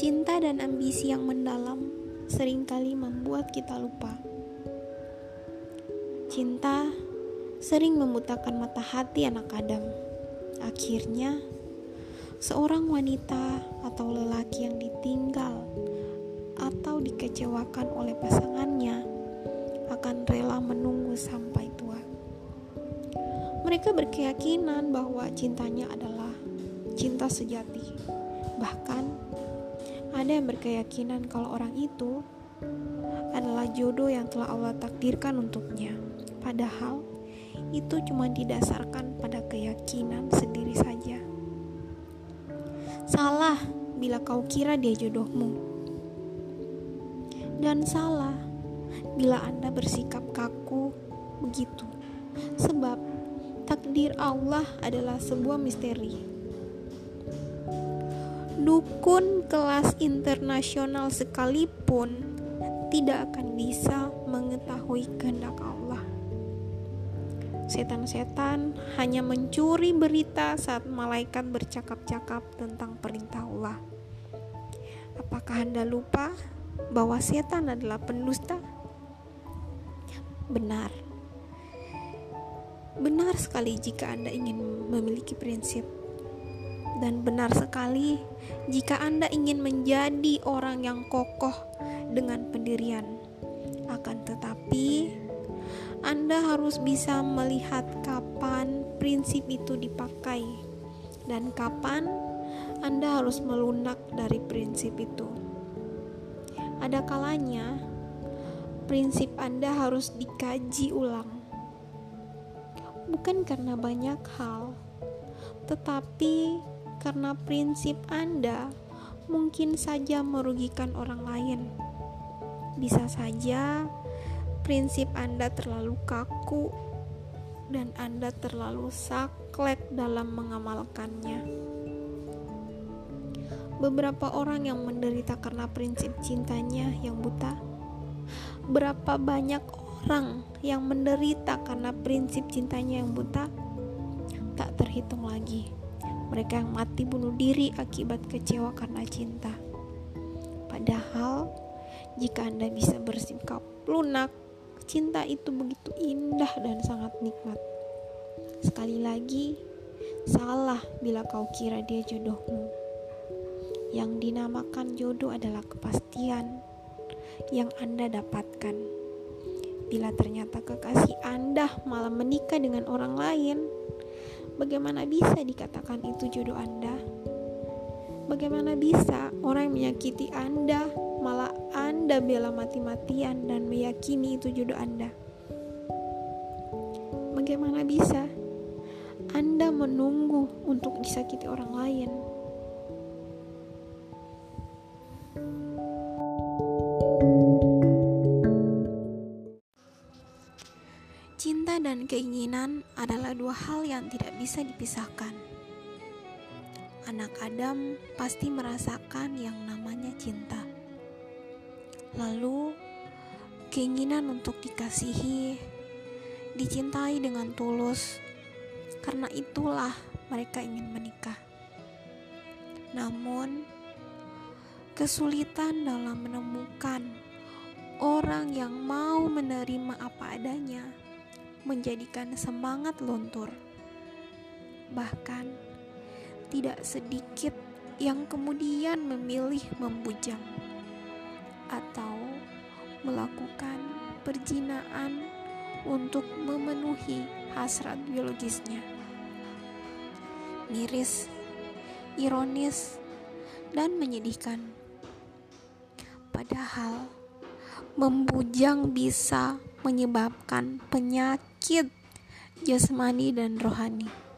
Cinta dan ambisi yang mendalam sering kali membuat kita lupa. Cinta sering membutakan mata hati anak Adam. Akhirnya, seorang wanita atau lelaki yang ditinggal atau dikecewakan oleh pasangannya akan rela menunggu sampai tua. Mereka berkeyakinan bahwa cintanya adalah cinta sejati. Bahkan ada yang berkeyakinan kalau orang itu adalah jodoh yang telah Allah takdirkan untuknya. Padahal itu cuma didasarkan pada keyakinan sendiri saja. Salah bila kau kira dia jodohmu. Dan salah bila Anda bersikap kaku begitu. Sebab takdir Allah adalah sebuah misteri. Dukun kelas internasional sekalipun tidak akan bisa mengetahui kehendak Allah. Setan-setan hanya mencuri berita saat malaikat bercakap-cakap tentang perintah Allah. Apakah Anda lupa bahwa setan adalah pendusta? benar. Benar sekali jika Anda ingin memiliki prinsip, dan benar sekali jika Anda ingin menjadi orang yang kokoh dengan pendirian. Akan tetapi, Anda harus bisa melihat kapan prinsip itu dipakai, dan kapan Anda harus melunak dari prinsip itu. Ada kalanya prinsip Anda harus dikaji ulang. Bukan karena banyak hal, tetapi karena prinsip Anda mungkin saja merugikan orang lain. Bisa saja prinsip Anda terlalu kaku dan Anda terlalu saklek dalam mengamalkannya. Beberapa orang yang menderita karena prinsip cintanya yang buta berapa banyak orang yang menderita karena prinsip cintanya yang buta tak terhitung lagi. Mereka yang mati bunuh diri akibat kecewa karena cinta. Padahal, jika Anda bisa bersikap lunak, cinta itu begitu indah dan sangat nikmat. Sekali lagi, salah bila kau kira dia jodohmu. Yang dinamakan jodoh adalah kepastian, yang Anda dapatkan. Bila ternyata kekasih Anda malah menikah dengan orang lain, bagaimana bisa dikatakan itu jodoh Anda? Bagaimana bisa orang yang menyakiti Anda malah Anda bela mati-matian dan meyakini itu jodoh Anda? Bagaimana bisa Anda menunggu untuk disakiti orang lain? Cinta dan keinginan adalah dua hal yang tidak bisa dipisahkan. Anak Adam pasti merasakan yang namanya cinta. Lalu, keinginan untuk dikasihi, dicintai dengan tulus, karena itulah mereka ingin menikah. Namun, kesulitan dalam menemukan orang yang mau menerima apa adanya menjadikan semangat luntur. Bahkan, tidak sedikit yang kemudian memilih membujang atau melakukan perjinaan untuk memenuhi hasrat biologisnya. Miris, ironis, dan menyedihkan. Padahal, membujang bisa menyebabkan penyakit jasmani dan rohani.